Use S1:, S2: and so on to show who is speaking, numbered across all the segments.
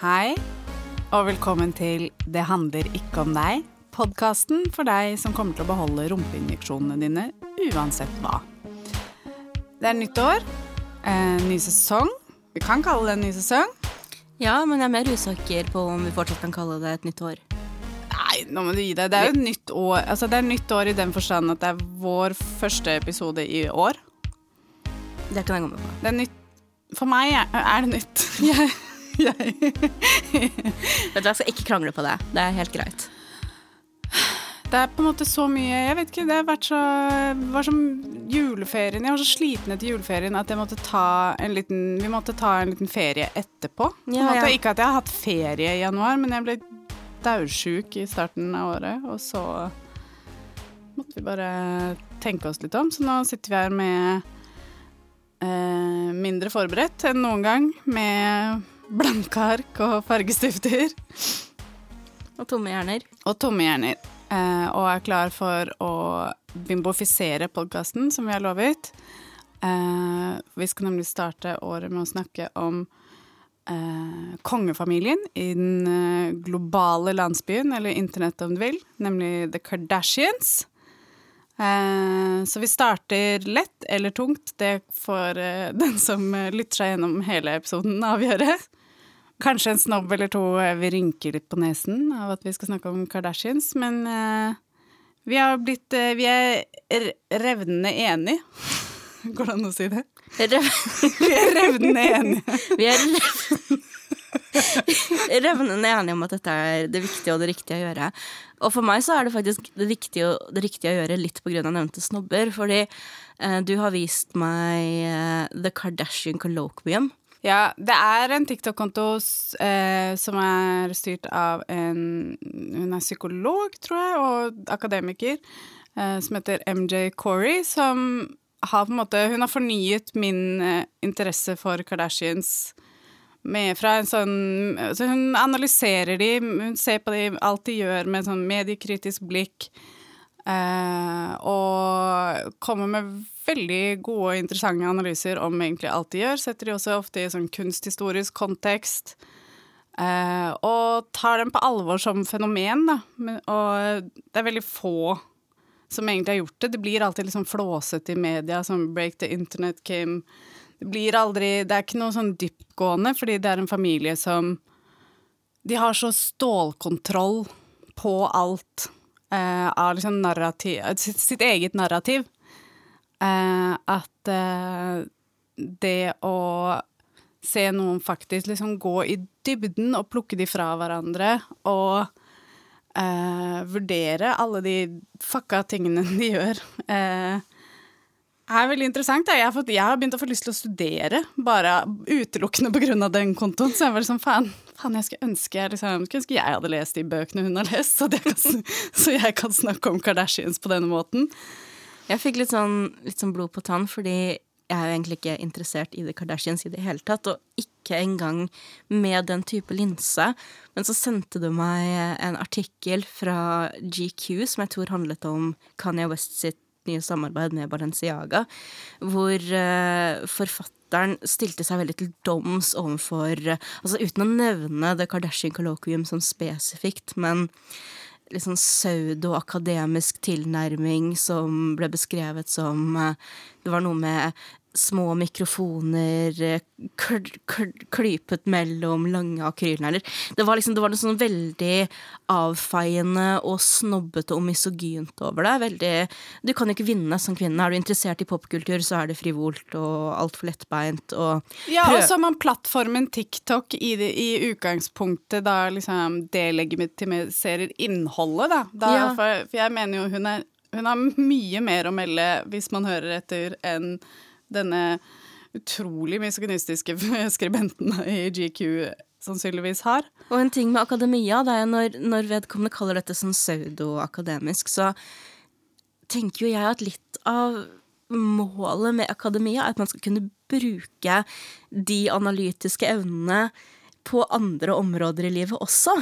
S1: Hei, og velkommen til Det handler ikke om deg. Podkasten for deg som kommer til å beholde rumpeinjeksjonene dine uansett hva. Det er nytt år, en ny sesong. Vi kan kalle det en ny sesong.
S2: Ja, men jeg er mer usikker på om vi fortsatt kan kalle det et nytt år.
S1: Nei, nå må du gi deg. Det er jo et nytt år. Altså, det er nytt år i den forstand at det er vår første episode i år.
S2: Det kan jeg gå med på.
S1: Det er nytt For meg er, er det nytt. Jeg,
S2: Vet du, Jeg skal ikke krangle på det. Det er helt greit.
S1: Det er på en måte så mye Jeg vet ikke, det har vært så var som juleferien Jeg var så sliten etter juleferien at jeg måtte ta en liten Vi måtte ta en liten ferie etterpå. På
S2: Ja, ja.
S1: Ikke at jeg har hatt ferie i januar, men jeg ble daudsjuk i starten av året, og så måtte vi bare tenke oss litt om. Så nå sitter vi her med eh, mindre forberedt enn noen gang, med blanke ark og fargestifter
S2: Og tomme hjerner.
S1: og tomme hjerner. eh, og er klar for å bimbofisere podkasten, som vi har lovet. Eh, vi skal nemlig starte året med å snakke om eh, kongefamilien i den eh, globale landsbyen, eller internett om du vil, nemlig The Kardashians. Eh, så vi starter lett eller tungt. Det får eh, den som lytter seg gjennom hele episoden, avgjøre. Kanskje en snobb eller to vi vil rynke litt på nesen av at vi skal snakke om Kardashians, men eh, vi har blitt eh, Vi er revnende enige. Går det an å si det?
S2: Rev
S1: Vi er revnende enige.
S2: vi er rev- revnende enige om at dette er det viktige og det riktige å gjøre. Og for meg så er det faktisk det riktige, og- det riktige å gjøre litt på grunn av nevnte snobber. Fordi eh, du har vist meg eh, The Kardashian Colloquium.
S1: Ja, det er en TikTok-konto eh, som er styrt av en Hun er psykolog, tror jeg, og akademiker, eh, som heter MJ Corey, som har på en måte Hun har fornyet min eh, interesse for Kardashians med fra en sånn Så hun analyserer de, hun ser på de, alt de gjør med sånn mediekritisk blikk. Eh, og kommer med veldig gode og interessante analyser om egentlig alt de gjør. Setter de også ofte i sånn kunsthistorisk kontekst. eh, og tar dem på alvor som fenomen, da. Og det er veldig få som egentlig har gjort det. Det blir alltid liksom flåsete i media, som Break the Internet Kim. Det blir aldri Det er ikke noe sånn dyptgående, fordi det er en familie som De har så stålkontroll på alt eh, av liksom narrativ sitt, sitt eget narrativ. Uh, at uh, det å se noen faktisk liksom gå i dybden og plukke de fra hverandre og eh, vurdere alle de fucka tingene de gjør, eh, er veldig interessant. Jeg, har fått, jeg har begynt å få lyst til å studere, bare utelukkende pga. den kontoen. Så jeg var liksom faen, faen jeg skulle ønske liksom, ønske jeg hadde lest de bøkene hun har lest, så, kan, så jeg kan snakke om Kardashians på denne måten.
S2: Jeg fikk litt sånn, litt sånn blod på tann, fordi jeg er jo egentlig ikke interessert i The Kardashians i det hele tatt, og ikke engang med den type linse. Men så sendte du meg en artikkel fra GQ som jeg tror handlet om Kanye West sitt nye samarbeid med Balenciaga, hvor eh, forfatteren stilte seg veldig til doms overfor Altså uten å nevne The Kardashian Colloquium sånn spesifikt, men litt sånn pseudo-akademisk tilnærming som ble beskrevet som eh, Det var noe med små mikrofoner eh, kl kl klypet mellom lange akrylnegler. Det var liksom, det var noe sånn veldig avfeiende og snobbete og misogynt over det. Veldig, du kan jo ikke vinne som kvinne. Er du interessert i popkultur, så er det frivolt og altfor lettbeint og
S1: Ja, og så har man plattformen TikTok i, det, i utgangspunktet da liksom delegitimiserer innholdet, da. da
S2: Ja.
S1: for, for jeg mener jo hun, er, hun har mye mer å melde, hvis man hører etter, enn denne utrolig misogynistiske skribenten i GQ sannsynligvis har.
S2: Og en ting med akademia, det er når, når vedkommende kaller dette sånn pseudo-akademisk, så tenker jo jeg at litt av målet med akademia er at man skal kunne bruke de analytiske evnene på andre områder i livet også.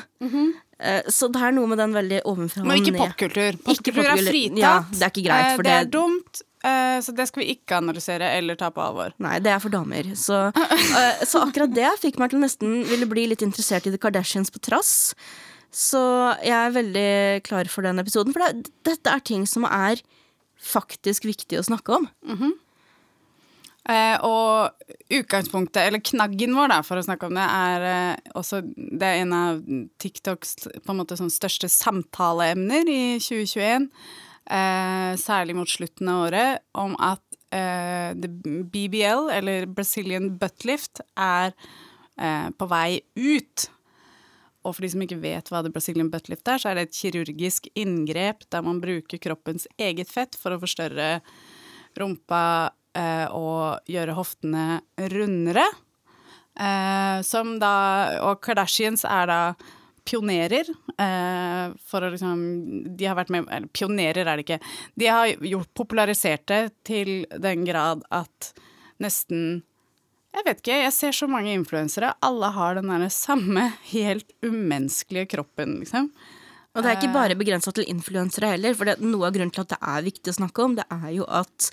S2: Eh, Så det er noe med den veldig ovenfra
S1: Men ikke popkultur. popkultur. pop
S2: er
S1: fritatt.
S2: Ja, det er ikke greit,
S1: Eh,
S2: for
S1: det er
S2: det-
S1: dumt, eh, så det skal vi ikke analysere eller ta på alvor.
S2: Nei, det er for damer. Så, eh, så akkurat det fikk meg til nesten ville bli litt interessert i The Kardashians på trass. Så jeg er veldig klar for den episoden. For det, dette er ting som er faktisk viktig å snakke om.
S1: Eh, og utgangspunktet, eller knaggen vår, da, for å snakke om det, er eh, også Det er en av TikToks på en måte sånn største samtaleemner i 2021. Eh, særlig mot slutten av året, om at eh, BBL, eller Brazilian Buttlift, er eh, på vei ut. Og for de som ikke vet hva det Brazilian buttlift er, så er det et kirurgisk inngrep der man bruker kroppens eget fett for å forstørre rumpa eh, og gjøre hoftene rundere. Eh, som da Og Kardashians er da pionerer eh, for å liksom De har vært med Eller pionerer er det ikke. De har gjort popularisert det til den grad at nesten jeg vet ikke, jeg ser så mange influensere. Alle har den der samme helt umenneskelige kroppen, liksom.
S2: Og det er ikke bare begrensa til influensere heller, for det, noe av grunnen til at det er viktig å snakke om, det er jo at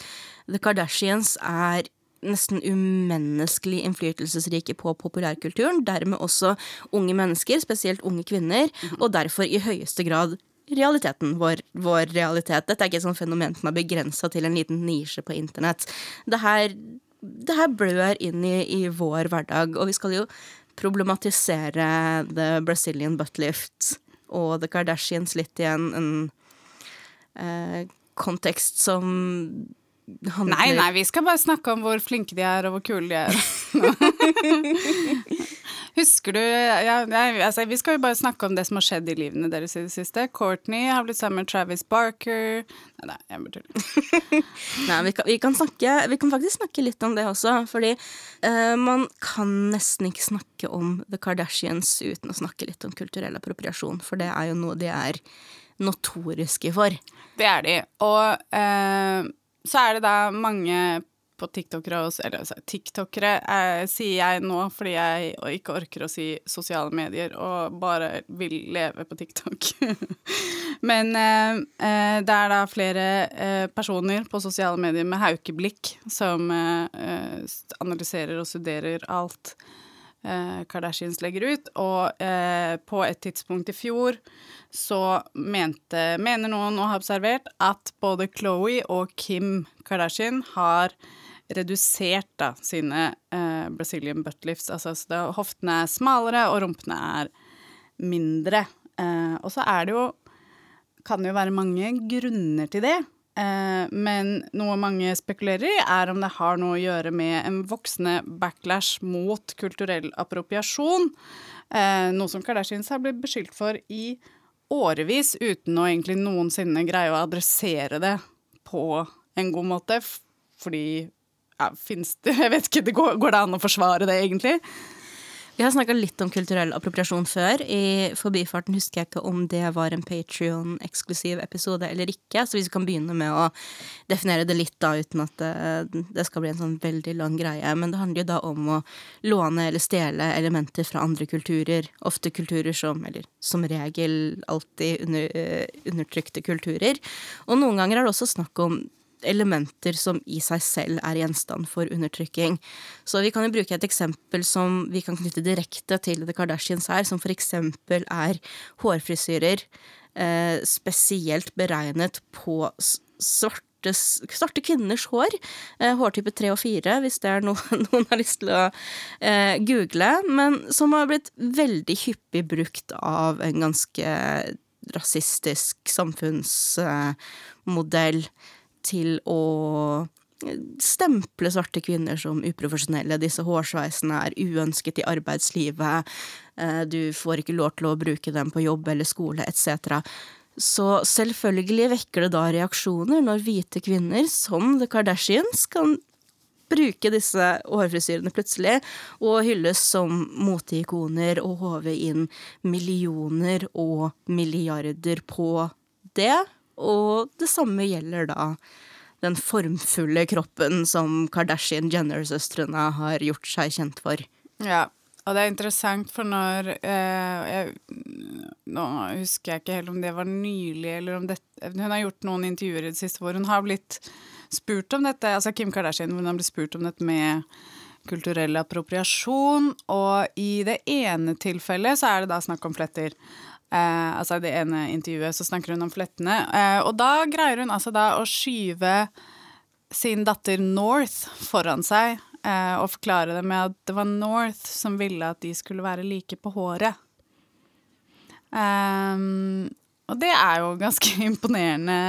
S2: The Kardashians er nesten umenneskelig innflytelsesrike på populærkulturen. Dermed også unge mennesker, spesielt unge kvinner, og derfor i høyeste grad realiteten, vår, vår realitet. Dette er ikke et sånt fenomen som er begrensa til en liten nisje på internett. Det her, det her blør inn i, i vår hverdag, og vi skal jo problematisere The Brazilian Buttlift og The Kardashians litt i en, en eh, kontekst som handler
S1: Nei, nei, vi skal bare snakke om hvor flinke de er, og hvor kule de er. Husker du ja, nei, altså, Vi skal jo bare snakke om det som har skjedd i livene deres i det siste. Courtney har blitt sammen med Travis Barker. Nei, nei jeg bare tuller.
S2: Nei, vi kan, vi, kan snakke, vi kan faktisk snakke litt om det også, fordi uh, man kan nesten ikke snakke om The Kardashians uten å snakke litt om kulturell appropriasjon, for det er jo noe de er notoriske for.
S1: Det er de. Og eh, så er det da mange på tiktokere eller altså, tiktokere eh, sier jeg nå fordi jeg ikke orker å si sosiale medier og bare vil leve på TikTok. Men eh, eh, det er da flere eh, personer på sosiale medier med haukeblikk som eh, eh, analyserer og studerer alt Kardashians legger ut. Og eh, på et tidspunkt i fjor så mente, mener noen å ha observert at både Chloé og Kim Kardashian har redusert da sine eh, Brazilian buttlifts. Altså så det, hoftene er smalere, og rumpene er mindre. Eh, og så er det jo Kan det jo være mange grunner til det. Eh, men noe mange spekulerer i, er om det har noe å gjøre med en voksende backlash mot kulturell appropriasjon. Eh, noe som Kardashians har blitt beskyldt for i årevis, uten å egentlig noensinne greie å adressere det på en god måte. Fordi ja, fins det Jeg vet ikke, det går, går det an å forsvare det, egentlig?
S2: Vi har snakka litt om kulturell appropriasjon før. I forbifarten husker jeg ikke om det var en Patrion-eksklusiv episode eller ikke, så vi kan begynne med å definere det litt, da, uten at det, det skal bli en sånn veldig lang greie. Men det handler jo da om å låne eller stjele elementer fra andre kulturer. Ofte kulturer som, eller som regel alltid under, eh, undertrykte kulturer. Og noen ganger er det også snakk om elementer som i seg selv er gjenstand for undertrykking. Så vi kan jo bruke et eksempel som vi kan knytte direkte til The Kardashians her, som for eksempel er hårfrisyrer. Eh, spesielt beregnet på svarte, svarte kvinners hår. Eh, hårtype 3 og 4, hvis det er noe noen har lyst til å eh, google. Men som har blitt veldig hyppig brukt av en ganske rasistisk samfunnsmodell til å stemple svarte kvinner som uprofesjonelle. Disse hårsveisene er uønsket i arbeidslivet. eh, Du får ikke lov til å bruke dem på jobb eller skole etc. Så selvfølgelig vekker det da reaksjoner når hvite kvinner, som The Kardashians, kan bruke disse hårfrisyrene plutselig og hylles som moteikoner og håve inn millioner og milliarder på det. Og det samme gjelder da den formfulle kroppen som Kardashian-Jenner-søstrene har gjort seg kjent for.
S1: Ja. Og det er interessant, for når eh, jeg, Nå husker jeg ikke helt om det var nylig, eller om dette Hun har gjort noen intervjuer i det siste hvor hun har blitt spurt om dette, altså Kim Kardashian, hvor hun har blitt spurt om dette med kulturell appropriasjon, og i det ene tilfellet så er det da snakk om fletter. Eh, altså i det ene intervjuet så snakker hun om flettene, eh, og da greier hun altså da å skyve sin datter North foran seg eh, og forklare det med at det var North som ville at de skulle være like på håret. Um, og det er jo ganske imponerende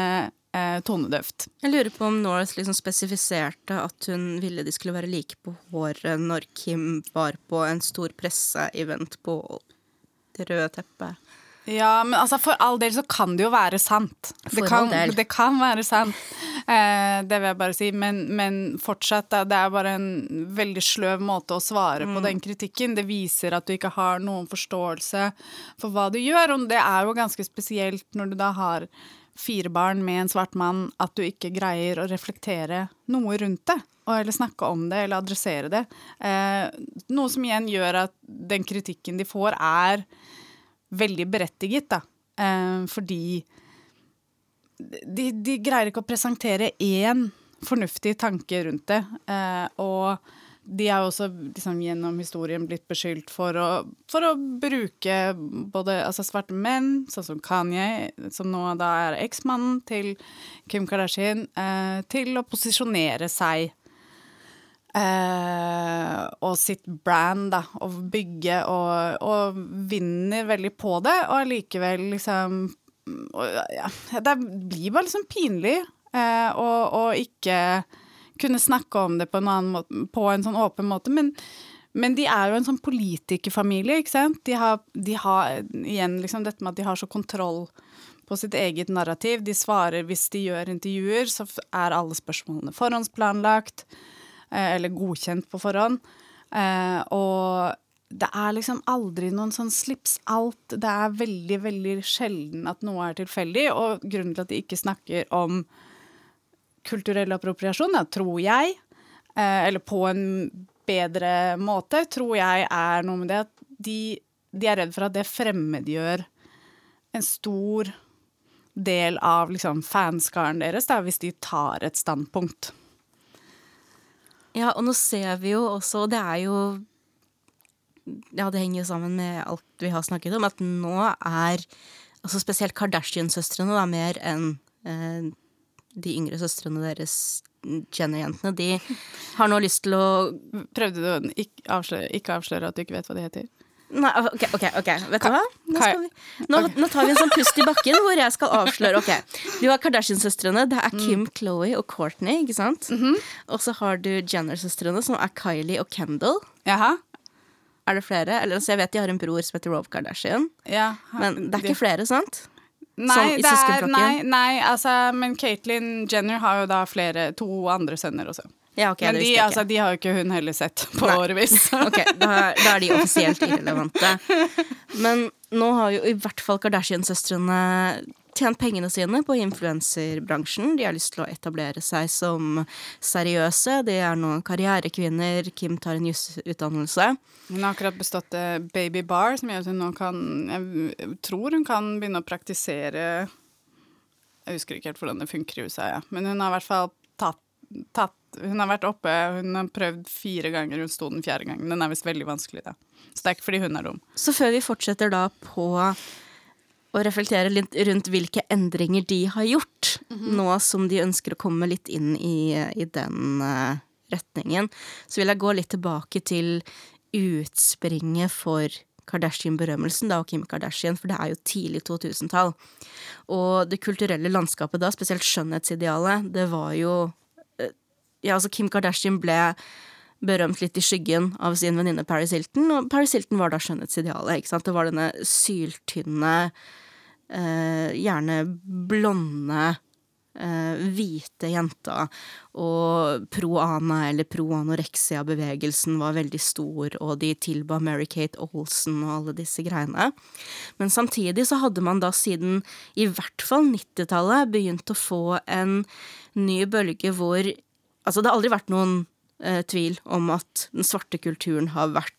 S1: eh, tonedøft.
S2: Jeg lurer på om North liksom spesifiserte at hun ville de skulle være like på håret når Kim var på en stor presseevent på det røde teppet.
S1: Ja, men altså for all del så kan det jo være sant. Det kan, det kan være sant. Eh, det vil jeg bare si. Men, men fortsatt, det er bare en veldig sløv måte å svare på den kritikken. Det viser at du ikke har noen forståelse for hva du gjør. Og det er jo ganske spesielt når du da har fire barn med en svart mann, at du ikke greier å reflektere noe rundt det. Eller snakke om det, eller adressere det. Eh, noe som igjen gjør at den kritikken de får, er veldig berettiget, da. Eh, fordi de, de greier ikke å presentere én fornuftig tanke rundt det. Eh, og de er også liksom, gjennom historien blitt beskyldt for å, for å bruke både altså, svarte menn, sånn som Kanye, som nå da er eksmannen til Kim Kardashian, eh, til å posisjonere seg eh, og sitt brand, da, og bygge og, og vinner veldig på det, og allikevel liksom og, ja, Det blir bare liksom pinlig eh, ikke kunne snakke om det på en, måte, på en sånn åpen måte, men men de er jo en sånn politikerfamilie, ikke sant. De har, de har igjen liksom dette med at de har så kontroll på sitt eget narrativ. De svarer hvis de gjør intervjuer, så er alle spørsmålene forhåndsplanlagt eller godkjent på forhånd. Eh, og det er liksom aldri noen sånn slips alt. Det er veldig, veldig sjelden at noe er tilfeldig, og grunnen til at de ikke snakker om kulturell appropriasjon, da, tror jeg, eh, eller på en bedre måte, tror jeg er noe med det at de, de er redd for at det fremmedgjør en stor del av liksom, fanskaren deres, da, hvis de tar et standpunkt.
S2: Ja, og nå ser vi jo også, og det er jo Ja, det henger jo sammen med alt vi har snakket om, at nå er altså spesielt Kardashian-søstrene da, mer enn eh, de yngre søstrene deres, Jenny-jentene, de har nå lyst til å
S1: Prøvde du å ikke avsløre, ikke avsløre at du ikke vet hva de heter?
S2: Nei, ok, ok, ok, vet du hva? Nå, vi, nå, nå tar vi en sånn pust i bakken hvor jeg skal avsløre. Ok, Du har Kardashian-søstrene. Det er Kim, Chloe og Courtney. ikke sant? Og så har du Jenner-søstrene, som er Kylie og Kendall.
S1: Jaha?
S2: Er det flere? Eller, altså, jeg vet de har en bror som heter Rove Kardashian.
S1: Ja.
S2: Men det er ikke flere, sant?
S1: Nei, er, nei, nei, altså, men Caitlyn Jenner har jo da flere, to andre sønner også.
S2: Ja, okay,
S1: men de, altså, de har jo ikke hun heller sett på
S2: Nei.
S1: årevis.
S2: Ok, da, da er de offisielt irrelevante. Men nå har jo i hvert fall Kardashian-søstrene tjent pengene sine på influenserbransjen. De har lyst til å etablere seg som seriøse. De er nå karrierekvinner. Kim tar en jusutdannelse.
S1: Hun har akkurat bestått eh, Baby Bar, som gjør at hun nå kan Jeg tror hun kan begynne å praktisere Jeg husker ikke helt hvordan det funker i USA, ja. men hun har i hvert fall tatt, tatt Hun har vært oppe, hun har prøvd fire ganger, hun sto den fjerde gangen. Den er visst veldig vanskelig, da. Så det er ikke fordi hun er dum.
S2: Så før vi fortsetter da på å reflektere litt rundt hvilke endringer de har gjort, nå som de ønsker å komme litt inn i, i den uh, retningen, så vil jeg gå litt tilbake til utspringet for Kardashian-berømmelsen, da, og Kim Kardashian, for det er jo tidlig 2000-tall. Og det kulturelle landskapet da, spesielt skjønnhetsidealet, det var jo Ja, altså, Kim Kardashian ble berømt litt i skyggen av sin venninne Paris Hilton, og Paris Hilton var da skjønnhetsidealet, ikke sant. Det var denne syltynne, eh, gjerne blonde, eh, hvite jenta. Og pro-ana eller pro-anoreksia-bevegelsen var veldig stor, og de tilba Mary-Kate Olsen og alle disse greiene. Men samtidig så hadde man da siden i hvert fall 90-tallet begynt å få en ny bølge hvor Altså, det har aldri vært noen eh, tvil om at den svarte kulturen har vært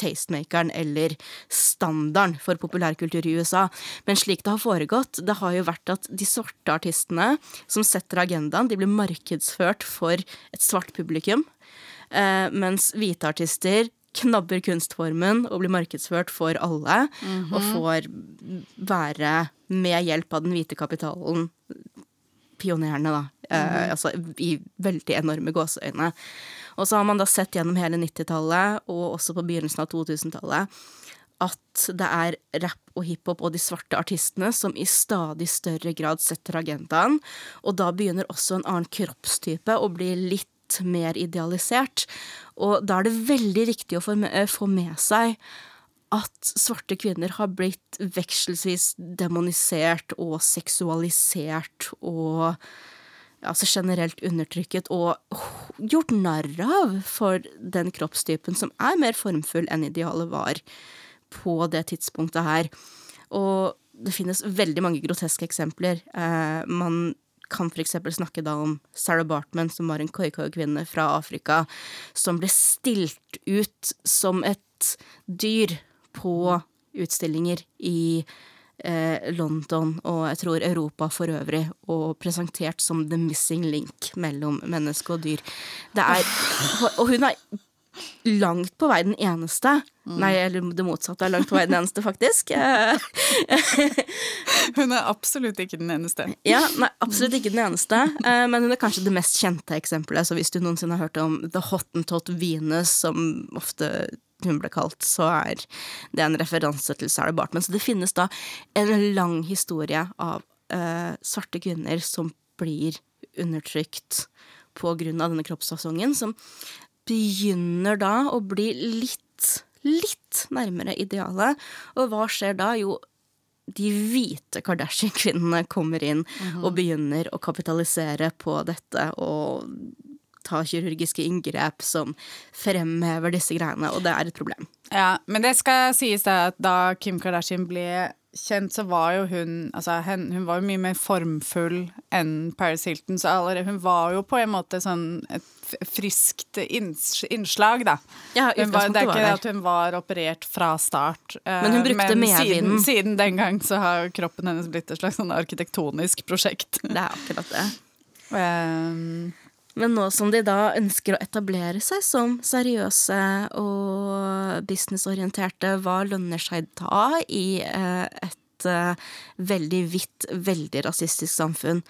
S2: tastemakeren eller standarden for populærkultur i USA. Men slik det har foregått, det har jo vært at de svarte artistene som setter agendaen, de blir markedsført for et svart publikum. Eh, mens hvite artister knabber kunstformen og blir markedsført for alle. Mm -hmm. Og får være, med hjelp av den hvite kapitalen, pionerene, da. -hmm. altså i veldig enorme gåseøyne. Og så har man da sett gjennom hele 90-tallet, og også på begynnelsen av 2000-tallet, at det er rapp og hiphop og de svarte artistene som i stadig større grad setter agendaen. Og da begynner også en annen kroppstype å bli litt mer idealisert. Og da er det veldig riktig å eh, få med seg at svarte kvinner har blitt vekselvis demonisert og seksualisert og altså generelt undertrykket og gjort narr av for den kroppstypen som er mer formfull enn idealet var på det tidspunktet her. Og det finnes veldig mange groteske eksempler. Eh, man kan f.eks. snakke da om Sarah Bartman, som var en khoikhoi-kvinne fra Afrika, som ble stilt ut som et dyr på utstillinger i London og jeg tror Europa for øvrig, og presentert som the missing link mellom menneske og dyr. Det er Og hun er langt på vei den eneste. Mm. Nei, eller det motsatte er langt på vei den eneste, faktisk.
S1: hun er absolutt ikke den eneste.
S2: Ja, nei, absolutt ikke den eneste. Eh, men hun er kanskje det mest kjente eksempelet. Så hvis du noensinne har hørt om The Hottentot Venus, som ofte hun ble kalt, så er det en referanse til Sarah Bartman. Så det finnes da en lang historie av uh, svarte kvinner som blir undertrykt på grunn av denne kroppsfasongen, som begynner da å bli litt, litt nærmere idealet. Og hva skjer da? Jo, de hvite Kardashian-kvinnene kommer inn mm -hmm. og begynner å kapitalisere på dette og ta kirurgiske inngrep som fremhever disse greiene, og det er et problem.
S1: Ja, men det skal sies da at da Kim Kardashian ble kjent, så var jo hun Altså, hun, hun var jo mye mer formfull enn Paris Hilton, så allerede, hun var jo på en måte sånn et friskt innslag, da.
S2: Ja,
S1: var, det er ikke det at hun var operert fra start.
S2: Eh, men hun brukte medvinden.
S1: Siden, siden den gang så har kroppen hennes blitt et slags sånn arkitektonisk prosjekt.
S2: Det er akkurat det. Um, men nå som de da ønsker å etablere seg som seriøse og businessorienterte, hva lønner seg da i eh, et eh, veldig hvitt, veldig rasistisk samfunn?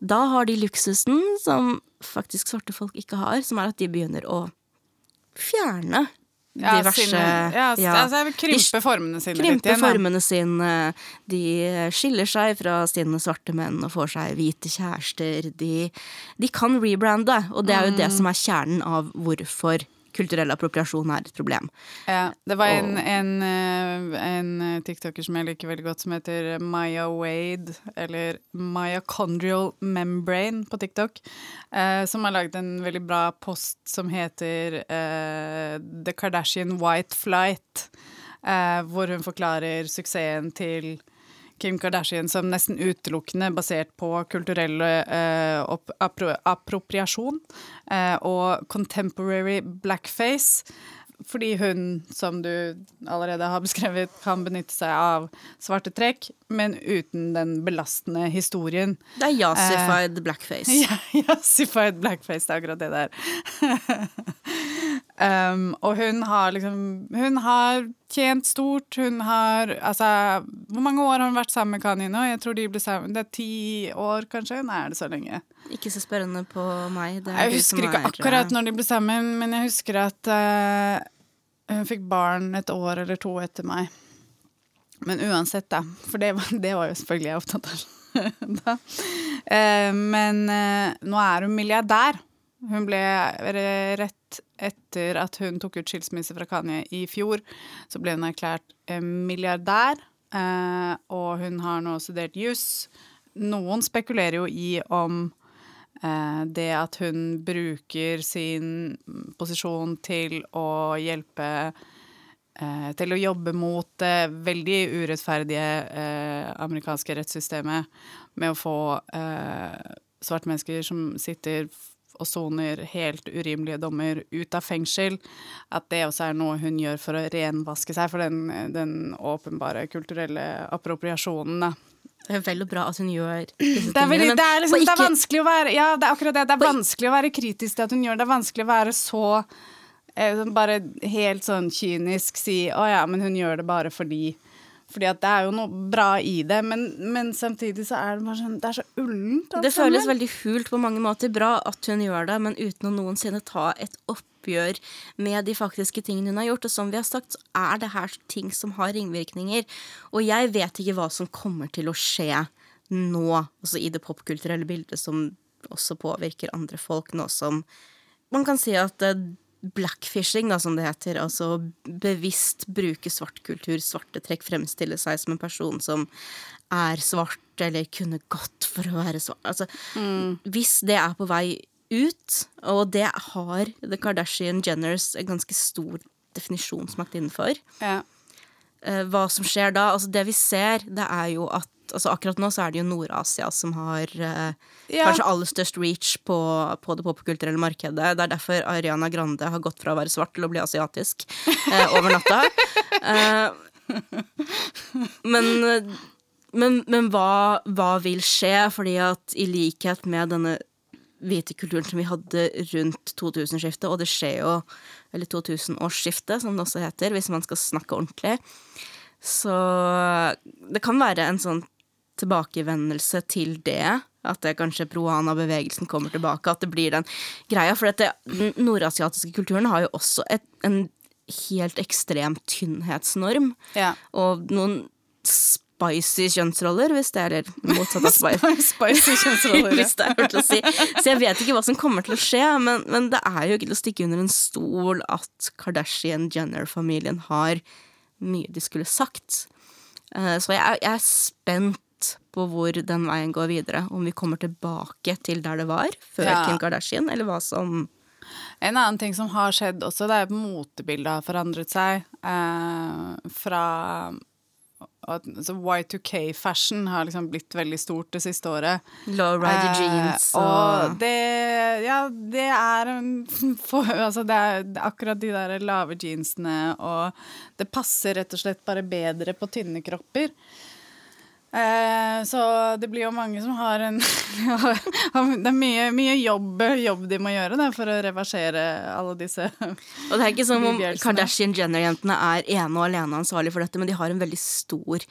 S2: Da har de luksusen som faktisk svarte folk ikke har, som er at de begynner å fjerne
S1: ja, diverse sine, ja, ja. Altså, krympe formene sine
S2: krympe litt igjen. formene sine. De skiller seg fra sine svarte menn og får seg hvite kjærester. De, de kan rebrande, og det er jo mm. det som er kjernen av hvorfor kulturell appropriasjon er et problem.
S1: Ja, det var en, en, eh, en, tiktoker som jeg liker veldig godt, som heter Maya Wade, eller Myocondrial Membrane på TikTok, eh, som har laget en veldig bra post som heter eh, The Kardashian White Flight, eh, hvor hun forklarer suksessen til Kim Kardashian som nesten utelukkende basert på kulturell uh, appro appropriasjon eh, og contemporary blackface. Fordi hun, som du allerede har beskrevet, kan benytte seg av svarte trekk, men uten den belastende historien.
S2: Det er yassified eh, blackface.
S1: Ja, yassified blackface, det er akkurat det der. Um, og hun har liksom Hun har tjent stort. Hun har Altså, hvor mange år har hun vært sammen med Kanye nå? Jeg tror de ble sammen Det er ti år, kanskje? Nei, er det så lenge?
S2: Ikke så spørrende på meg.
S1: jeg husker ikke akkurat når de ble sammen, men jeg husker at uh, hun fikk barn et år eller to etter meg. Men uansett, da. For det var, det var jo selvfølgelig jeg opptatt av. da. Uh, men uh, nå er hun milliardær. Hun ble rett etter at hun tok ut skilsmisse fra Kanye i fjor, så ble hun erklært milliardær, eh, og hun har nå studert juss. Noen spekulerer jo i om eh, det at hun bruker sin posisjon til å hjelpe eh, til å jobbe mot det veldig urettferdige amerikanske rettssystemet med å få svarte mennesker som sitter og soner helt urimelige dommer ut av fengsel, at det også er noe hun gjør for å renvaske seg for den, den åpenbare kulturelle appropriasjonen. da.
S2: Det er vel og bra at hun gjør disse
S1: Det er, veldig,
S2: tingene,
S1: det, er liksom, det er vanskelig å være Ja, det er akkurat det. Det er vanskelig å være kritisk til at hun gjør det. Det er vanskelig å være så eh, bare helt sånn kynisk si å ja, men hun gjør det bare fordi fordi at det er jo noe bra i det, men, men samtidig så er det bare sånn Det er så ullent.
S2: Det føles veldig hult på mange måter. Bra at hun gjør det, men uten å noensinne ta et oppgjør med de faktiske tingene hun har gjort. Og som vi har sagt, så er det her ting som har ringvirkninger. Og jeg vet ikke hva som kommer til å skje nå, altså i det popkulturelle bildet som også påvirker andre folk, nå som man kan si at eh, blackfishing, da, som det heter, altså bevisst bruke svart kultur, svarte trekk, fremstille seg som en person som er svart, eller kunne gått for å være svart. Altså, Hvis det er på vei ut, og det har The Kardashian Jenners en ganske stor definisjonsmakt innenfor,
S1: ja.
S2: eh, hva som skjer da. Altså det vi ser, det er jo at altså Akkurat nå så er det jo Nord-Asia som har eh,
S1: Ja.
S2: kanskje aller størst reach på, på det popkulturelle markedet. Det er derfor Ariana Grande har gått fra å være svart til å bli asiatisk eh, over natta. Eh, men men, men hva, hva vil skje? Fordi at i likhet med denne hvite kulturen som vi hadde rundt 2000-skiftet, og det skjer jo Eller 2000-årsskiftet, som det også heter, hvis man skal snakke ordentlig. Så det kan være en sånn tilbakevendelse til det. At det kanskje Proana-bevegelsen kommer tilbake. At det blir den greia. For dette, den nordasiatiske kulturen har jo også et, en helt ekstrem tynnhetsnorm.
S1: ja.
S2: Og noen spicy kjønnsroller, hvis det er motsatt av spicy.
S1: Spicy kjønnsroller.
S2: Hvis det er lov til å si. Så jeg vet ikke hva som kommer til å skje, men, men det er jo ikke til å stikke under en stol at Kardashian-Jenner-familien har mye de skulle sagt. Eh, Så jeg, er- jeg er spent på hvor den veien går videre. Om vi kommer tilbake til der det var før
S1: Ja.
S2: Kim Kardashian, eller hva som
S1: En annen ting som har skjedd også, det er at motebildet har forandret seg. Eh, fra altså Y2K-fashion har liksom blitt veldig stort det siste året.
S2: Lowrider
S1: Eh,
S2: jeans
S1: og
S2: og
S1: det Ja, det er for, Altså, det er akkurat de der lave jeansene, og det passer rett og slett bare bedre på tynne kropper. Eh, så det blir jo mange som har en Det er mye, mye jobb, jobb de må gjøre da, for å reversere alle disse
S2: Og det er ikke som om Kardashian-Jenner-jentene er ene og alene ansvarlig for dette, men de har en veldig stor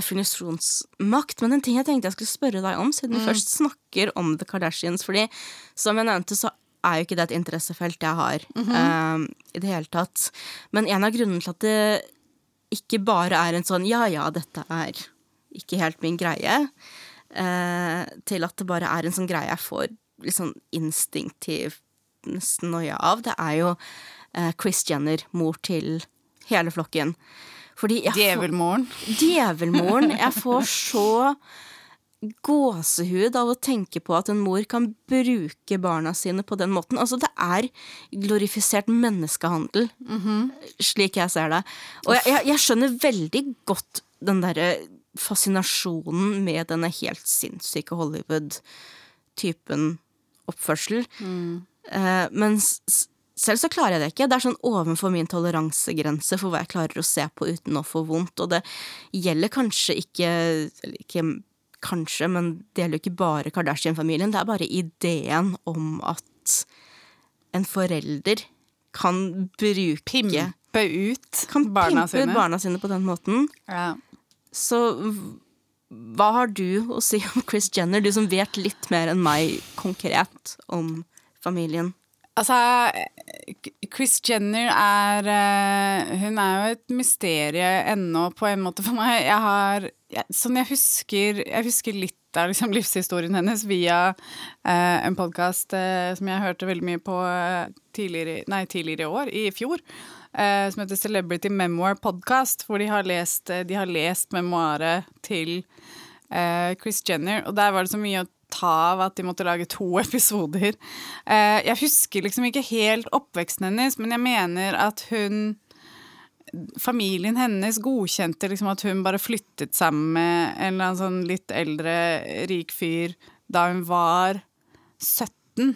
S2: definisjonsmakt. Men en ting jeg tenkte jeg skulle spørre deg om, siden vi først snakker om The Kardashians, fordi som jeg nevnte, så er jo ikke det et interessefelt jeg har eh, i det hele tatt. Men en av grunnene til at det ikke bare er en sånn ja ja, dette er ikke helt min greie, eh, til at det bare er en sånn greie jeg får litt sånn instinktiv noia av, det er jo eh, Chris Jenner, mor til hele flokken. Fordi jeg får-
S1: Djevelmoren.
S2: Djevelmoren. Jeg får så gåsehud av å tenke på at en mor kan bruke barna sine på den måten. Altså, det er glorifisert menneskehandel, slik jeg ser det. Og jeg, jeg, jeg skjønner veldig godt den derre fascinasjonen med denne helt sinnssyke Hollywood-typen oppførsel. Eh, men s- s- selv så klarer jeg det ikke. Det er sånn ovenfor min toleransegrense for hva jeg klarer å se på uten å få vondt. Og det gjelder kanskje ikke ikke kanskje, men det gjelder jo ikke bare Kardashian-familien. Det er bare ideen om at en forelder kan bruke
S1: Pimpe ut
S2: Kan
S1: barna
S2: pimpe
S1: sine.
S2: barna sine på den måten.
S1: Ja.
S2: Så hva har du å si om Chris Jenner, du som vet litt mer enn meg konkret om familien?
S1: Altså, Chris Jenner er eh, Hun er jo et mysterie ennå, på en måte, for meg. Jeg har Sånn jeg husker Jeg husker litt av liksom, livshistorien hennes via eh, en podkast som jeg hørte veldig mye på eh, tidligere, nei, tidligere i år, i fjor. Eh, som heter Celebrity Memoir Podcast, hvor de har lest, de har lest memoaret til eh, Chris Jenner. Og der var det så mye å ta av at de måtte lage to episoder. Eh, jeg husker liksom ikke helt oppveksten hennes, men jeg mener at hun Familien hennes godkjente liksom at hun bare flyttet sammen med en eller annen sånn litt eldre, rik fyr da hun var 17.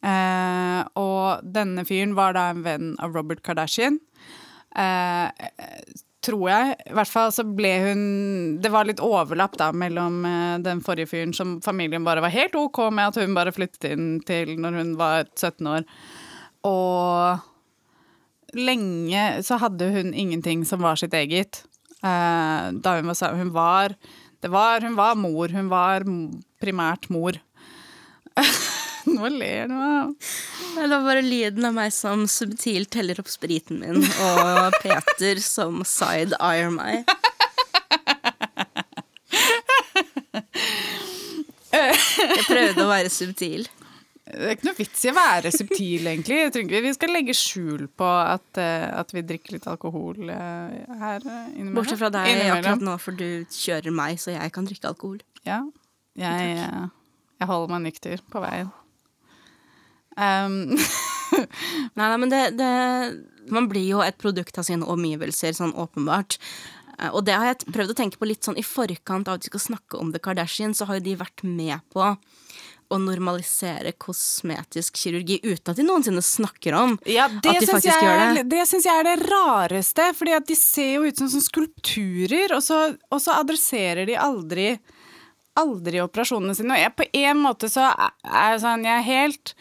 S1: Eh, og denne fyren var da en venn av Robert Kardashian. Eh, tror jeg. I hvert fall så ble hun Det var litt overlapp da mellom eh, den forrige fyren som familien bare var helt OK med at hun bare flyttet inn til når hun var 17 år. Og lenge så hadde hun ingenting som var sitt eget. Eh, da hun var Hun var, var Hun var mor. Hun var primært mor. Nå ler du.
S2: Det var bare lyden av meg som subtilt teller opp spriten min, og Peter som side-eyer meg. Jeg prøvde å være subtil.
S1: Det er ikke noe vits i å være subtil, egentlig. Jeg tror ikke vi skal legge skjul på at, eh, at vi drikker litt alkohol eh, her innimellom.
S2: Bortsett fra deg akkurat nå, for du kjører meg, så jeg kan drikke alkohol.
S1: Ja. Jeg, eh, jeg holder meg nykter på veien. Um.
S2: nei, nei, men det, det, Man blir jo et produkt av sine omgivelser, sånn åpenbart. Eh, og det har jeg prøvd å tenke på litt sånn i forkant av at vi skal snakke om The Kardashian, så har jo de vært med på å normalisere kosmetisk kirurgi uten at de noensinne snakker om
S1: ja,
S2: at de faktisk jeg, gjør det.
S1: Det syns jeg er det rareste, fordi at de ser jo ut som, som skulpturer, og så, og så adresserer de aldri aldri operasjonene sine. Og jeg, på en måte så er jeg sånn Jeg er helt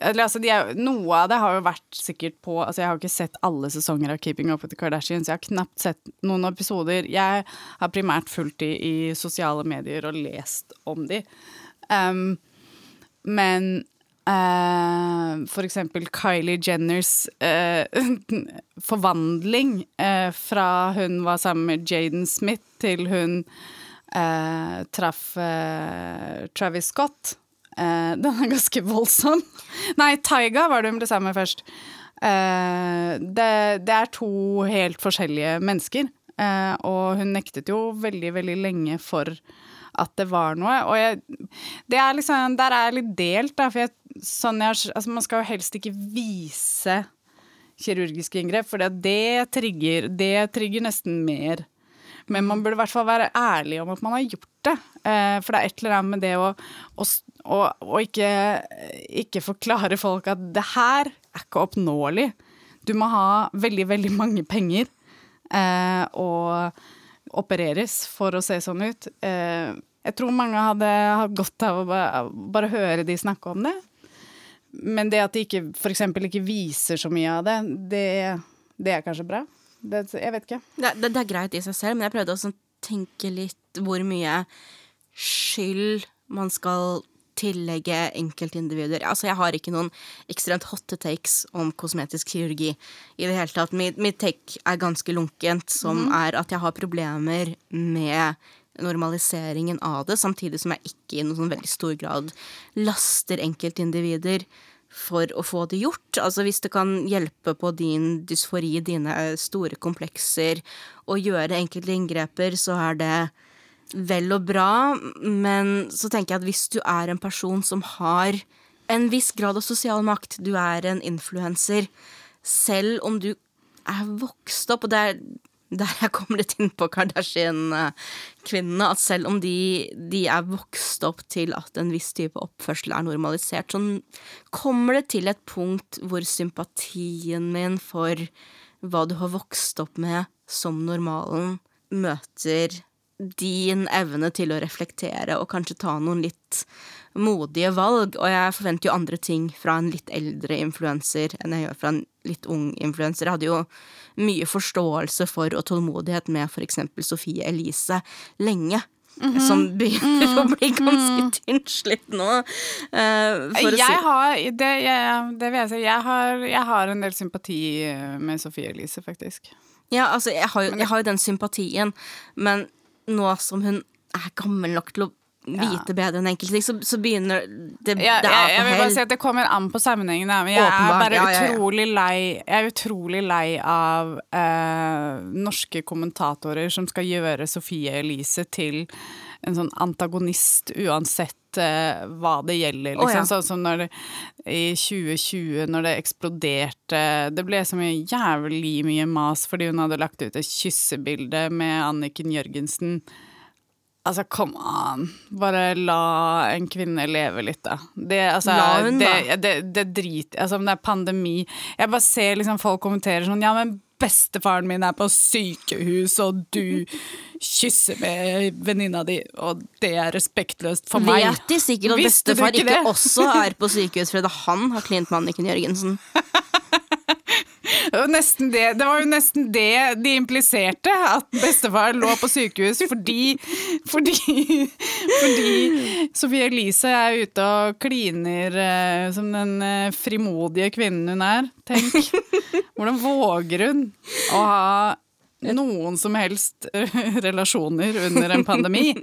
S1: Altså, er, noe av det har jo vært sikkert på altså Jeg har ikke sett alle sesonger av Keeping Up with the Kardashians. Jeg har knapt sett noen episoder. Jeg har primært fulgt de i sosiale medier og lest om de. Um, men uh, for eksempel Kylie Jenners uh, forvandling uh, fra hun var sammen med Jaden Smith, til hun traff Travis Scott Uh, den er ganske voldsom. Nei, Taiga var det hun ble sammen med først. Uh, det, det, er to helt forskjellige mennesker. Uh, og hun nektet jo veldig, veldig lenge for at det var noe. Og jeg, det er liksom, der er jeg litt delt, da. For jeg, sånn jeg, altså man skal jo helst ikke vise kirurgiske inngrep, for det trigger, det trigger nesten mer men man burde i hvert fall være ærlig om at man har gjort det. Eh, for det er et eller annet med det å, å, å, å ikke, ikke, forklare folk at det her er ikke oppnåelig. Du må ha veldig, veldig mange penger eh, og opereres for å se sånn ut. Eh, jeg tror mange hadde hatt godt av å bare, bare høre de snakke om det. Men det at de ikke f.eks. ikke viser så mye av det, det, det er kanskje bra. Det, jeg vet ikke.
S2: Det, det, det, er greit i seg selv, men jeg prøvde å tenke litt hvor mye skyld man skal tillegge enkeltindivider. Altså, jeg har ikke noen ekstremt hotte takes om kosmetisk kirurgi i det hele tatt. Mitt, mitt take er ganske lunkent, som mm. er at jeg har problemer med normaliseringen av det, samtidig som jeg ikke i noen sånn veldig stor grad laster enkeltindivider for å få det gjort. Altså hvis det kan hjelpe på din dysfori, dine store komplekser, å gjøre enkelte inngreper, så er det vel og bra. Men så tenker jeg at hvis du er en person som har en viss grad av sosial makt, du er en influenser, selv om du er vokst opp, og det er der jeg kom litt inn på Kardashian-kvinnene, at selv om de, de, er vokst opp til at en viss type oppførsel er normalisert, så kommer det til et punkt hvor sympatien min for hva du har vokst opp med som normalen, møter din evne til å reflektere og kanskje ta noen litt modige valg. Og jeg forventer jo andre ting fra en litt eldre influenser enn jeg gjør fra en litt ung influenser. Jeg hadde jo mye forståelse for og tålmodighet med f.eks. Sofie Elise lenge. Mm -hmm. Som begynner mm -hmm. å bli ganske mhm. tynnslitt nå.
S1: Uh, jeg si. har det, jeg, det, vil jeg si. Jeg har, jeg har en del sympati med Sofie Elise, faktisk.
S2: Ja, altså, jeg har, jo, jeg har jo den sympatien, men nå som hun er gammel nok til å vite ja. bedre enn enkelte ting, så, så, begynner det,
S1: ja, det jeg, jeg, vil bare si at Det kommer an på sammenhengen, men jeg Åpenbar, er bare ja, utrolig lei Jeg er utrolig lei av eh, norske kommentatorer som skal gjøre Sofie Elise til en sånn antagonist uansett uh, hva det gjelder. Liksom. Oh, sånn som når det, i 2020, når det eksploderte Det ble så mye jævlig mye mas fordi hun hadde lagt ut et kyssebilde med Anniken Jørgensen Altså, come on. Bare la en kvinne leve litt, da. Det, altså,
S2: La hun,
S1: det,
S2: da.
S1: det, det drit Altså, om det er pandemi Jeg bare ser liksom folk kommentere sånn Ja, men bestefaren min er på sykehus, og du kysser med venninna di, og det er respektløst for meg.
S2: Vet de sikkert at bestefar
S1: ikke
S2: ikke, også er på sykehus fordi han har klint med Anniken Jørgensen?
S1: Det det var jo nesten det de impliserte, at bestefar lå på sykehus fordi Fordi, fordi Sophie Elise er ute og kliner eh, som den eh, frimodige kvinnen hun er. Tenk. Hvordan våger hun å ha noen som helst eh, relasjoner under en pandemi?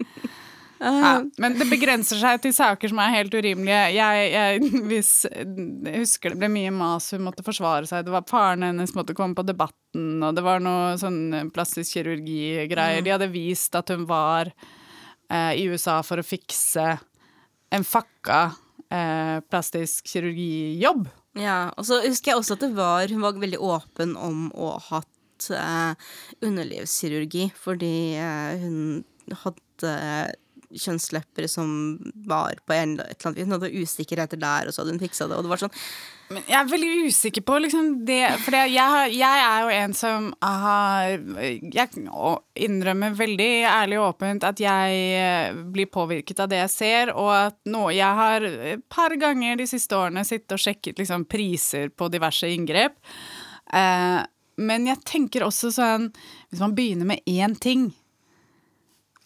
S1: Ja, men det begrenser seg til saker som er helt urimelige. Jeg, jeg, hvis, jeg husker det ble mye mas, hun måtte forsvare seg. Det var Faren hennes måtte komme på Debatten, og det var noe sånn plastisk kirurgi-greier. De hadde vist at hun var eh, i USA for å fikse en fucka eh, plastisk kirurgijobb.
S2: Ja, og så husker jeg også at det var Hun var veldig åpen om å ha hatt eh, underlivskirurgi, fordi eh, hun hadde kjønnslepper som var på en, et eller annet vis. Hun hadde usikkerheter der, og så hadde hun fiksa det. Og det var sånn
S1: Men jeg er veldig usikker på liksom det For det, jeg, jeg er jo en som har Jeg innrømmer veldig ærlig og åpent at jeg eh, blir påvirket av det jeg ser, og at nå Jeg har et par ganger de siste årene sittet og sjekket liksom priser på diverse inngrep. Eh, men jeg tenker også sånn Hvis man begynner med én ting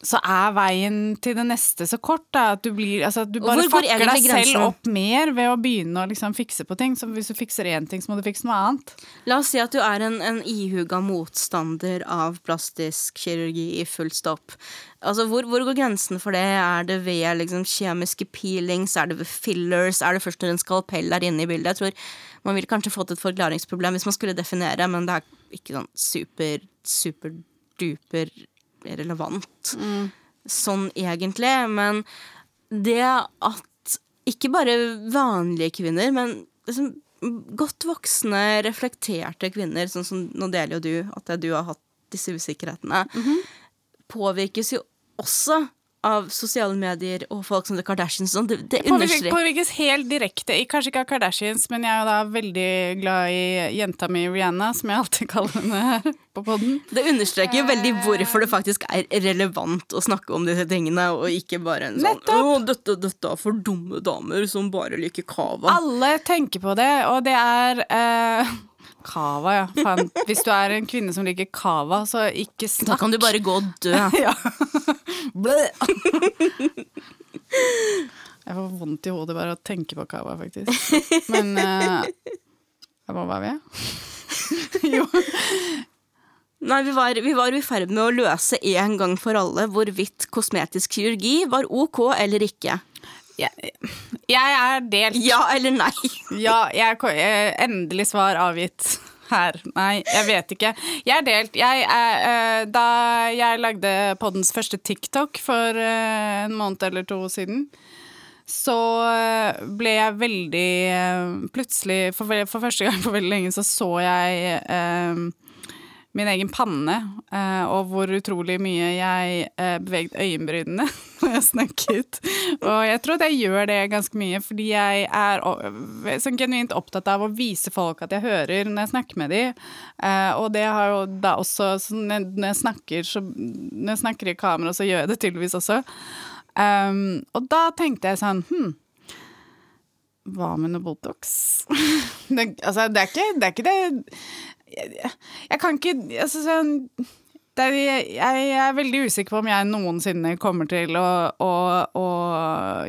S1: så er veien til det neste så kort da, at du, blir, altså, at du bare
S2: fakker
S1: fucker deg selv opp mer ved å begynne å liksom fikse på ting. Så hvis du fikser én ting, så må du fikse noe annet.
S2: La oss si at du er en, en ihuga motstander av plastisk kirurgi i full stopp. Altså, hvor, hvor går grensen for det? Er det ved liksom, kjemiske peelings? Er det ved fillers? Er det først når en skalpell er inne i bildet? Jeg tror Man ville kanskje fått et forklaringsproblem hvis man skulle definere, men det er ikke sånn super, superduper relevant sånn egentlig. Men det at ikke bare vanlige kvinner, men liksom godt voksne, reflekterte kvinner, sånn som nå deler jo du at du har hatt disse usikkerhetene, påvirkes jo også av sosiale medier og folk som The Kardashians. Sånn. Det, det understreker
S1: påvirkes helt direkte. Jeg, Kanskje ikke av Kardashians, men jeg er da veldig glad i jenta mi Rihanna, som jeg alltid kaller henne her på podden.
S2: Det understreker jo veldig hvorfor det faktisk er relevant å snakke om disse tingene, og ikke bare en sånn
S1: Nettopp.
S2: Å, dette, dette er for dumme damer som bare liker cava.
S1: Alle tenker på det, og det er eh, Cava, ja. Fan. Hvis du er en kvinne som liker cava, så ikke snakk.
S2: Da kan du bare gå og dø.
S1: Ja. Jeg får vondt i hodet bare av å tenke på cava, faktisk. Men uh, Hva var vi? jo.
S2: Nei, vi var, vi var i ferd med å løse en gang for alle hvorvidt kosmetisk kirurgi var ok eller ikke.
S1: Jeg, jeg er delt.
S2: Ja eller nei?
S1: Ja, jeg, eh, endelig svar avgitt her. Nei, jeg vet ikke. Jeg er delt. Jeg er, eh, da jeg lagde poddens første TikTok for eh, en måned eller to siden, så ble jeg veldig Plutselig, for, for første gang på veldig lenge, så så jeg eh, min egen panne, eh, og hvor utrolig mye jeg eh, beveget øyenbrynene når jeg snakket. Og jeg tror at jeg gjør det ganske mye, fordi jeg er sånn genuint opptatt av å vise folk at jeg hører når jeg snakker med dem. Eh, og det har jo da også så Når når jeg snakker, så, når jeg snakker i kamera, så gjør jeg det tydeligvis også. Um, og da tenkte jeg sånn Hm, hva med noe Botox? det, altså, det er ikke det, er ikke det jeg, jeg kan ikke altså, sånn, er, jeg, jeg er veldig usikker på om jeg noensinne kommer til å, å, å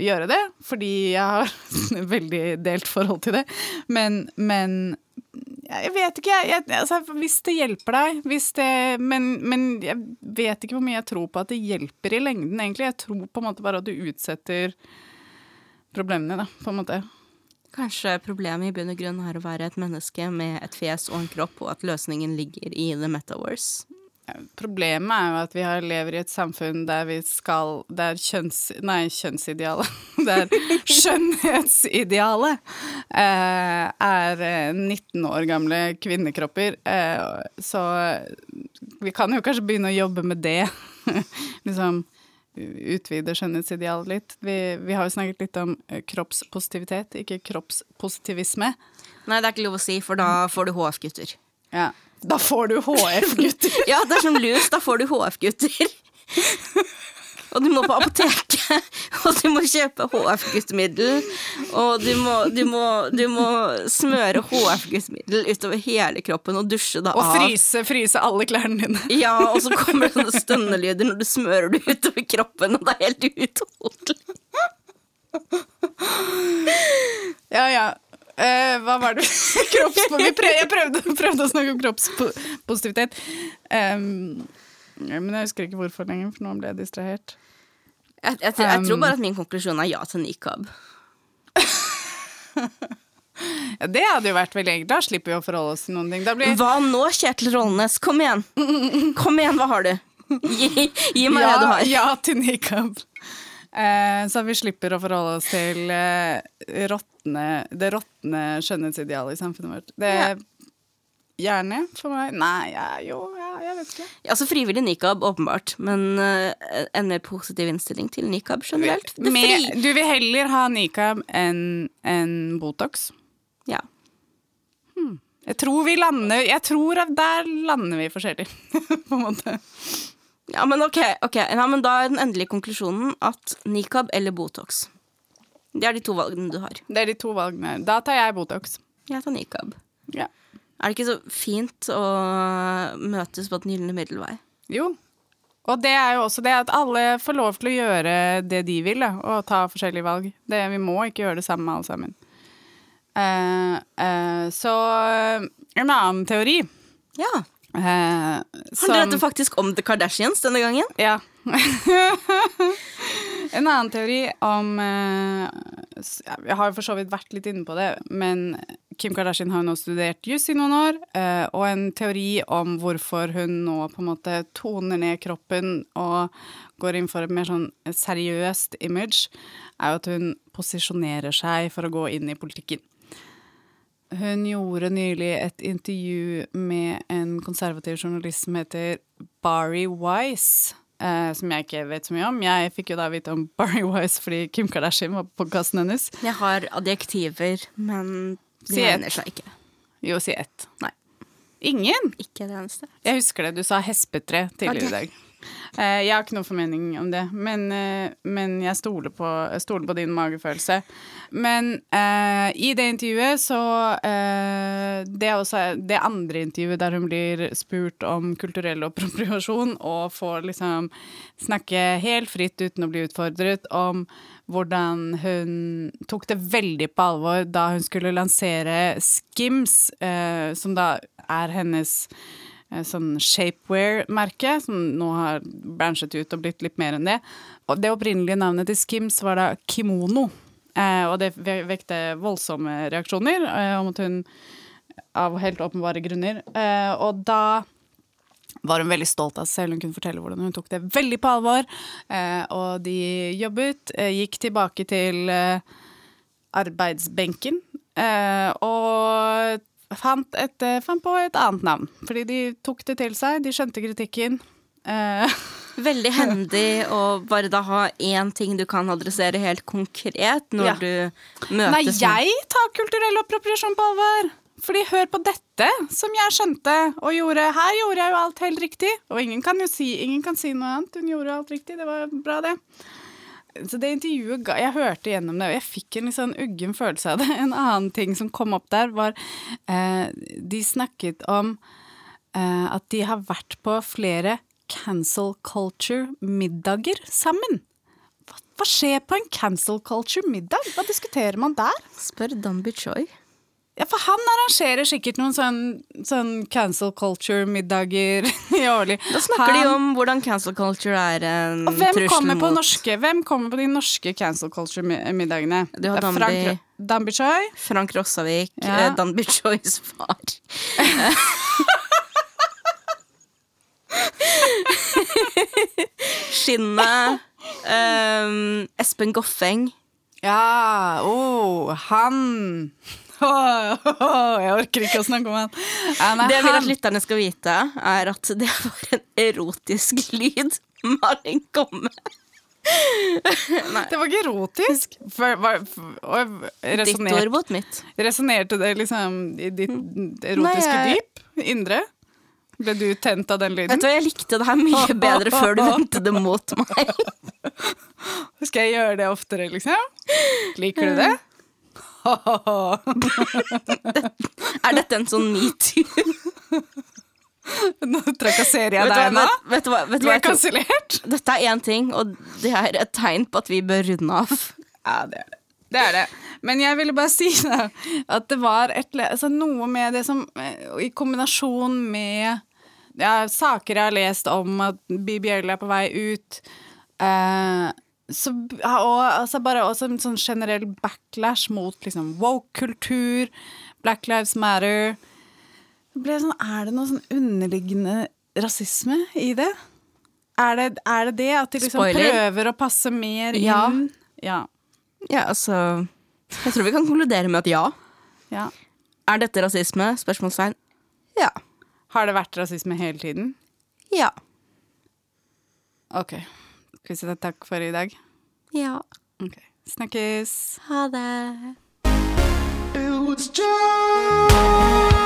S1: gjøre det, fordi jeg har veldig delt forhold til det. Men, men jeg vet ikke, jeg, altså, hvis det hjelper deg hvis det, men, men jeg vet ikke hvor mye jeg tror på at det hjelper i lengden, egentlig. Jeg tror på en måte bare at du utsetter problemene, da, på en måte.
S2: Kanskje problemet i bunn og grunn er å være et menneske med et fjes og en kropp, og at løsningen ligger i the metaverse.
S1: Problemet er jo at vi lever i et samfunn der vi skal Der kjønns... Nei, kjønnsidealet. Skjønnhetsidealet eh, er eh, 19 år gamle kvinnekropper. Eh, så vi kan jo kanskje begynne å jobbe med det. liksom utvide skjønnhetsidealet litt. Vi, vi har jo snakket litt om eh, kroppspositivitet, ikke kroppspositivisme.
S2: Nei, det er ikke lov å si, for da får du HF-gutter.
S1: Ja. Da får du HF-gutter.
S2: Ja, det er som lus, da får du HF-gutter. Og du må på apoteket, og du må kjøpe HF-guttemiddel. Og du må, du, må, du må smøre HF-guttemiddel utover hele kroppen og dusje det
S1: Og
S2: av.
S1: fryse, fryse alle klærne dine.
S2: Ja, og så kommer det sånne stønnelyder når du smører det utover kroppen, og det er helt utholdelig.
S1: Ja, ja. Uh, hva var det? Kroppspo jeg prøvde, prøvde å snakke om kroppspositivitet. Um, men jeg husker ikke hvorfor lenger, for nå ble jeg distrahert.
S2: Jeg, jeg, tror- um, tror bare at min konklusjon er ja til nikab.
S1: Ja, det hadde jo vært veldig enkelt. Da slipper vi å forholde oss til noen ting. Blir
S2: Hva nå, Kjetil Rollnes? Kom igjen! Kom igjen, hva har du? Gi, gi meg
S1: ja,
S2: det du har.
S1: ja til nikab. Eh, så vi slipper å forholde oss til eh, rottene, det råtne skjønnhetsidealet i samfunnet vårt. Det
S2: Ja.
S1: Gjerne for meg. Nei, jeg ja, jo, jeg vet ikke.
S2: Altså Frivillig nikab, åpenbart, men uh, en mer positiv innstilling til nikab generelt. Det
S1: Med, du vil heller ha nikab enn en Botox?
S2: Ja.
S1: Jeg tror vi lander Jeg tror at der lander vi forskjellig, på en måte.
S2: ja, men ok, okay. Ja, men da er den endelige konklusjonen at nikab eller Botox. Det er de to valgene du har.
S1: Det er de to valgene. Da tar jeg Botox.
S2: Jeg tar nikab.
S1: Ja.
S2: Er det ikke så fint å møtes på et gylne middelvei?
S1: Jo. Og det er jo også det at alle får lov til å gjøre det de vil, da, og ta forskjellige valg. Det, vi må ikke gjøre det samme alle sammen. Uh, uh, så en annen teori
S2: Ja.
S1: Uh,
S2: Handler dette faktisk om The Kardashians denne gangen?
S1: Ja. en annen teori om eh, Jeg har for så vidt vært litt inne på det, men Kim Kardashian har jo nå studert juss i noen år, eh, og en teori om hvorfor hun nå på en måte toner ned kroppen og går inn for et mer sånn seriøst image, er jo at hun posisjonerer seg for å gå inn i politikken. Hun gjorde nylig et intervju med en konservativ journalist som heter Barry Wise. Eh, som jeg ikke vet så mye om. Jeg fikk jo da vite om Barry Wise fordi Kim Kardashian var på podkasten hennes.
S2: Jeg har adjektiver, men
S1: Si
S2: det
S1: et.
S2: egner seg ikke.
S1: Jo, si ett.
S2: Nei.
S1: Ingen?
S2: Ikke det eneste.
S1: Jeg husker det. Du sa hespetre tidligere
S2: okay.
S1: i dag. Uh, jeg har ikke noen formening om det, men, uh, men jeg stoler på, stole på din magefølelse. Men i det intervjuet så Det også det andre intervjuet der hun blir spurt om kulturell appropriasjon og får liksom snakke helt fritt uten å bli utfordret om hvordan hun tok det veldig på alvor da hun skulle lansere Skims, eh, som da er hennes eh, sånn shapewear-merke, som nå har branchet ut og blitt litt mer enn det. Og det opprinnelige navnet til Skims var da kimono. Eh, og det vekte voldsomme reaksjoner eh, om at hun Av helt åpenbare grunner. Eh, og da var hun veldig stolt av seg selv. Hun kunne fortelle hvordan hun tok det veldig på alvor. Eh, og de jobbet, eh, gikk tilbake til eh, arbeidsbenken og fant, et, fant på et annet navn. Fordi de tok det til seg, de skjønte kritikken. Eh,
S2: Veldig hendig å bare da ha én ting du kan adressere helt konkret når
S1: Ja.
S2: du møtes
S1: Nei, jeg tar kulturell appropriasjon på alvor. Fordi hør på dette, som jeg skjønte og gjorde. Her gjorde jeg jo alt helt riktig. Og ingen kan jo si, ingen kan si noe annet. Hun gjorde alt riktig. Det var bra, det. Så det intervjuet Jeg hørte gjennom det, og jeg fikk en litt sånn uggen følelse av det. En annen ting som kom opp der, var eh, De snakket om eh, at de har vært på flere cancel culture-middager sammen. Hva, hva skjer på en cancel culture-middag? Hva diskuterer man der?
S2: Spør Dambi Choi.
S1: Ja, for han arrangerer sikkert noen sånn, sånn cancel culture-middager i årlig.
S2: Da snakker de om hvordan cancel culture er en
S1: og hvem
S2: trussel
S1: kommer, på
S2: mot
S1: norske, hvem kommer på de norske cancel culture-middagene?
S2: Du har
S1: er Frank- Dambi Choi.
S2: Frank Rossavik,
S1: Ja.
S2: eh, Danby Chois far. Skinnet. Um, Espen Goffeng.
S1: Ja, oh, han Jeg orker ikke å snakke om han.
S2: Det jeg vil at lytterne skal vite, er at det var en erotisk lyd Malin kom med.
S1: Det var ikke erotisk.
S2: Ditt ord mot mitt.
S1: resonerte det liksom i ditt erotiske
S2: Nei, jeg-
S1: dyp? Indre? Ble du tent av den lyden?
S2: Vet du hva, Jeg likte det her mye bedre før du vendte det mot meg.
S1: Skal jeg gjøre det oftere, liksom? Liker du det?
S2: Er dette en sånn metoo?
S1: Nå trakasserer jeg deg
S2: ennå?
S1: nå.
S2: vet, vet, du hva-
S1: er kansellert.
S2: Dette er én ting, og det er et tegn på at vi bør runde av.
S1: Ja, det er det. Det er det. Men jeg ville bare si da, at det var et, altså noe med det som eh, I kombinasjon med ja, saker jeg har lest om at BBL er på vei ut eh, så, og altså bare også en sånn generell backlash mot liksom woke-kultur, Black Lives Matter ble sånn, Er det noe sånn underliggende rasisme i det? Er det er det, det at de liksom
S2: Spoiler.
S1: prøver å passe mer inn?
S2: Ja.
S1: Ja.
S2: Ja, altså Jeg tror vi kan konkludere med at ja.
S1: ja.
S2: Er dette rasisme? Spørsmålstegn. Ja.
S1: Har det vært rasisme hele tiden?
S2: Ja.
S1: Ok. Skal vi si takk for i dag?
S2: Ja.
S1: Ok. Snakkes.
S2: Ha det.
S3: It was just